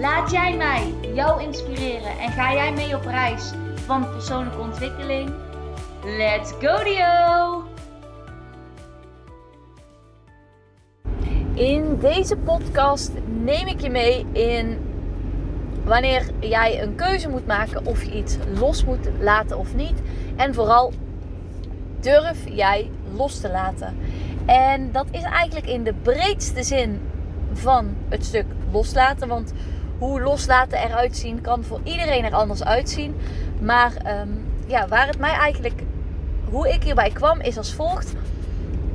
Laat jij mij jou inspireren en ga jij mee op reis van persoonlijke ontwikkeling? Let's go Dio! In deze podcast neem ik je mee in wanneer jij een keuze moet maken of je iets los moet laten of niet. En vooral durf jij los te laten. En dat is eigenlijk in de breedste zin van het stuk loslaten. Want hoe loslaten eruit zien kan voor iedereen er anders uitzien. Maar um, ja, waar het mij eigenlijk, hoe ik hierbij kwam, is als volgt.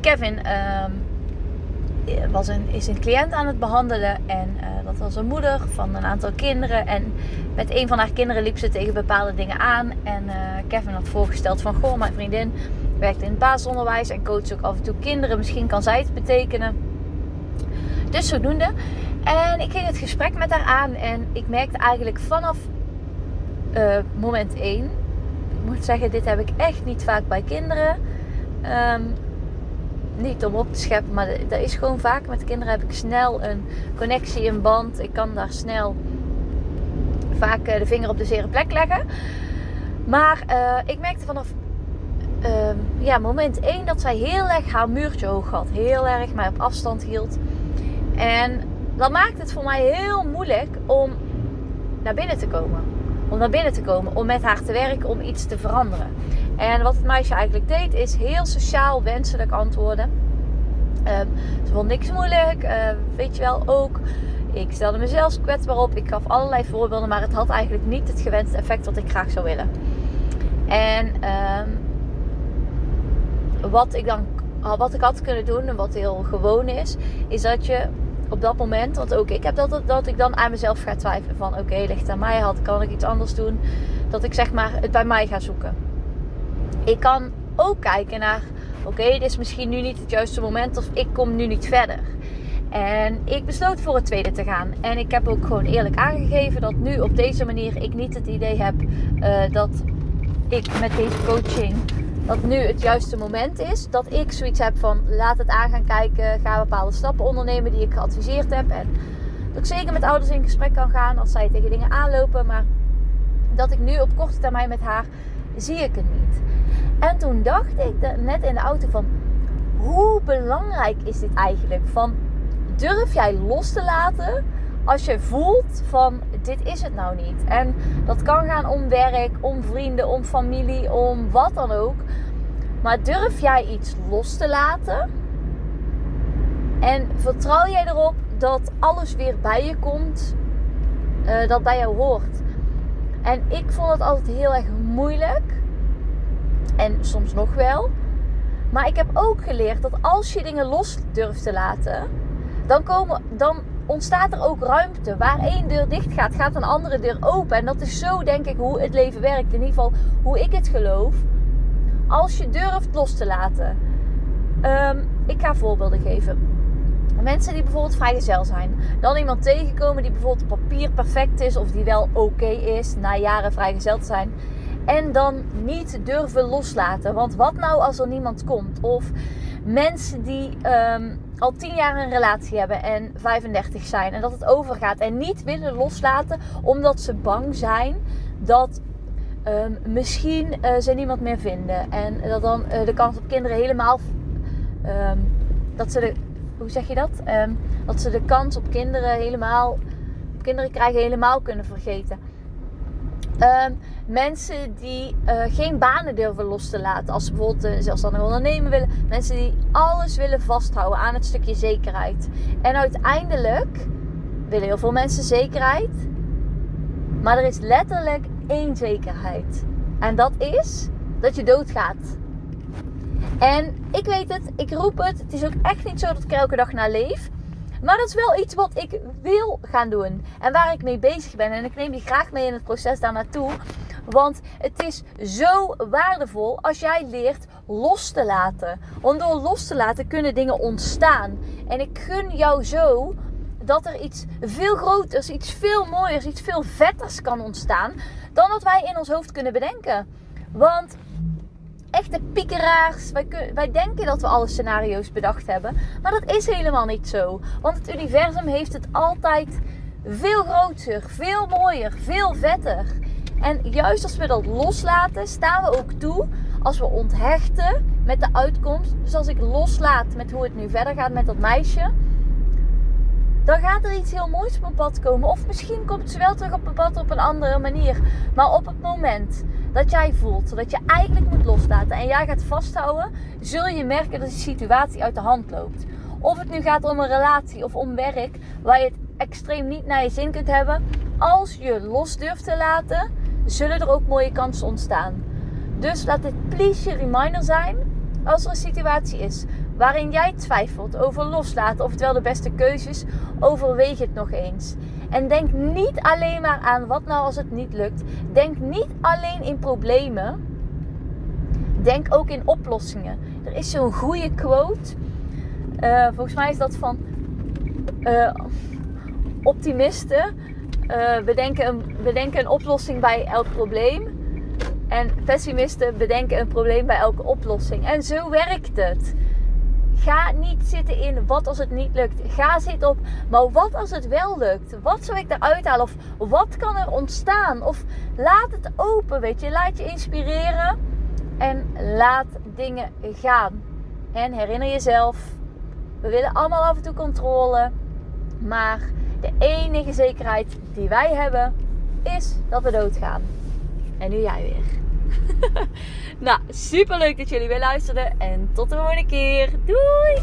Kevin um, was een, is een cliënt aan het behandelen en uh, dat was een moeder van een aantal kinderen. En met een van haar kinderen liep ze tegen bepaalde dingen aan. En uh, Kevin had voorgesteld van, goh, mijn vriendin werkt in het basisonderwijs en coacht ook af en toe kinderen. Misschien kan zij het betekenen. Dus zodoende. En ik ging het gesprek met haar aan en ik merkte eigenlijk vanaf uh, moment 1. Ik moet zeggen, dit heb ik echt niet vaak bij kinderen. Um, niet om op te scheppen, maar dat is gewoon vaak. Met kinderen heb ik snel een connectie, een band. Ik kan daar snel vaak uh, de vinger op de zere plek leggen. Maar uh, ik merkte vanaf uh, ja, moment 1 dat zij heel erg haar muurtje hoog had. Heel erg mij op afstand hield. En dat maakt het voor mij heel moeilijk om naar binnen te komen. Om naar binnen te komen, om met haar te werken, om iets te veranderen. En wat het meisje eigenlijk deed, is heel sociaal wenselijk antwoorden. Um, ze vond niks moeilijk, uh, weet je wel ook. Ik stelde mezelf kwetsbaar op. Ik gaf allerlei voorbeelden, maar het had eigenlijk niet het gewenste effect wat ik graag zou willen. En um, wat ik dan wat ik had kunnen doen en wat heel gewoon is, is dat je op dat moment, want ook ik heb dat, dat ik dan aan mezelf ga twijfelen van oké, ligt aan mij, had, kan ik iets anders doen, dat ik zeg maar het bij mij ga zoeken. Ik kan ook kijken naar oké, dit is misschien nu niet het juiste moment of ik kom nu niet verder. En ik besloot voor het tweede te gaan. En ik heb ook gewoon eerlijk aangegeven dat nu op deze manier ik niet het idee heb uh, dat ik met deze coaching dat nu het juiste moment is. Dat ik zoiets heb van laat het aan gaan kijken. Ga bepaalde stappen ondernemen die ik geadviseerd heb. En dat ik zeker met ouders in gesprek kan gaan als zij tegen dingen aanlopen. Maar dat ik nu op korte termijn met haar zie ik het niet. En toen dacht ik net in de auto van hoe belangrijk is dit eigenlijk? Van durf jij los te laten als je voelt van dit is het nou niet. En dat kan gaan om werk, om vrienden, om familie, om wat dan ook. Maar durf jij iets los te laten? En vertrouw jij erop dat alles weer bij je komt, uh, dat bij jou hoort? En ik vond het altijd heel erg moeilijk. En soms nog wel. Maar ik heb ook geleerd dat als je dingen los durft te laten, dan, komen, dan ontstaat er ook ruimte. Waar één deur dicht gaat, gaat een andere deur open. En dat is zo, denk ik, hoe het leven werkt. In ieder geval hoe ik het geloof. Als je durft los te laten. Um, ik ga voorbeelden geven. Mensen die bijvoorbeeld vrijgezel zijn. Dan iemand tegenkomen die bijvoorbeeld op papier perfect is. Of die wel oké is na jaren vrijgezel te zijn. En dan niet durven loslaten. Want wat nou als er niemand komt? Of mensen die um, al 10 jaar een relatie hebben en 35 zijn. En dat het overgaat. En niet willen loslaten omdat ze bang zijn dat um, misschien uh, ze niemand meer vinden. En dat dan uh, de kans op kinderen helemaal. Um, dat ze de. Hoe zeg je dat? Dat ze de kans op kinderen helemaal. Kinderen krijgen helemaal kunnen vergeten. Mensen die uh, geen banen durven los te laten. Als ze bijvoorbeeld een zelfstandig ondernemen willen. Mensen die alles willen vasthouden aan het stukje zekerheid. En uiteindelijk willen heel veel mensen zekerheid. Maar er is letterlijk één zekerheid. En dat is dat je doodgaat. En ik weet het, ik roep het. Het is ook echt niet zo dat ik er elke dag naar leef. Maar dat is wel iets wat ik wil gaan doen. En waar ik mee bezig ben. En ik neem je graag mee in het proces daar naartoe. Want het is zo waardevol als jij leert los te laten. Want door los te laten kunnen dingen ontstaan. En ik gun jou zo dat er iets veel groters, iets veel mooiers, iets veel vetters kan ontstaan. Dan wat wij in ons hoofd kunnen bedenken. Want echte piekeraars. Wij, wij denken dat we alle scenario's bedacht hebben. Maar dat is helemaal niet zo. Want het universum heeft het altijd veel groter, veel mooier, veel vetter. En juist als we dat loslaten, staan we ook toe als we onthechten met de uitkomst. Dus als ik loslaat met hoe het nu verder gaat met dat meisje. Dan gaat er iets heel moois op mijn pad komen. Of misschien komt ze wel terug op mijn pad op een andere manier. Maar op het moment dat jij voelt dat je eigenlijk moet loslaten en jij gaat vasthouden, zul je merken dat die situatie uit de hand loopt. Of het nu gaat om een relatie of om werk waar je het extreem niet naar je zin kunt hebben. Als je los durft te laten, zullen er ook mooie kansen ontstaan. Dus laat dit please je reminder zijn als er een situatie is waarin jij twijfelt over loslaten wel de beste keuze is, overweeg het nog eens. En denk niet alleen maar aan wat nou als het niet lukt. Denk niet alleen in problemen. Denk ook in oplossingen. Er is zo'n goede quote. Uh, volgens mij is dat van uh, optimisten. Uh, bedenken, een, bedenken een oplossing bij elk probleem. En pessimisten bedenken een probleem bij elke oplossing. En zo werkt het. Ga niet zitten in wat als het niet lukt. Ga zitten op, maar wat als het wel lukt? Wat zou ik eruit halen? Of wat kan er ontstaan? Of laat het open, weet je. Laat je inspireren en laat dingen gaan. En herinner jezelf, we willen allemaal af en toe controle. Maar de enige zekerheid die wij hebben, is dat we doodgaan. En nu jij weer. nou, super leuk dat jullie weer luisterden. En tot de volgende keer. Doei!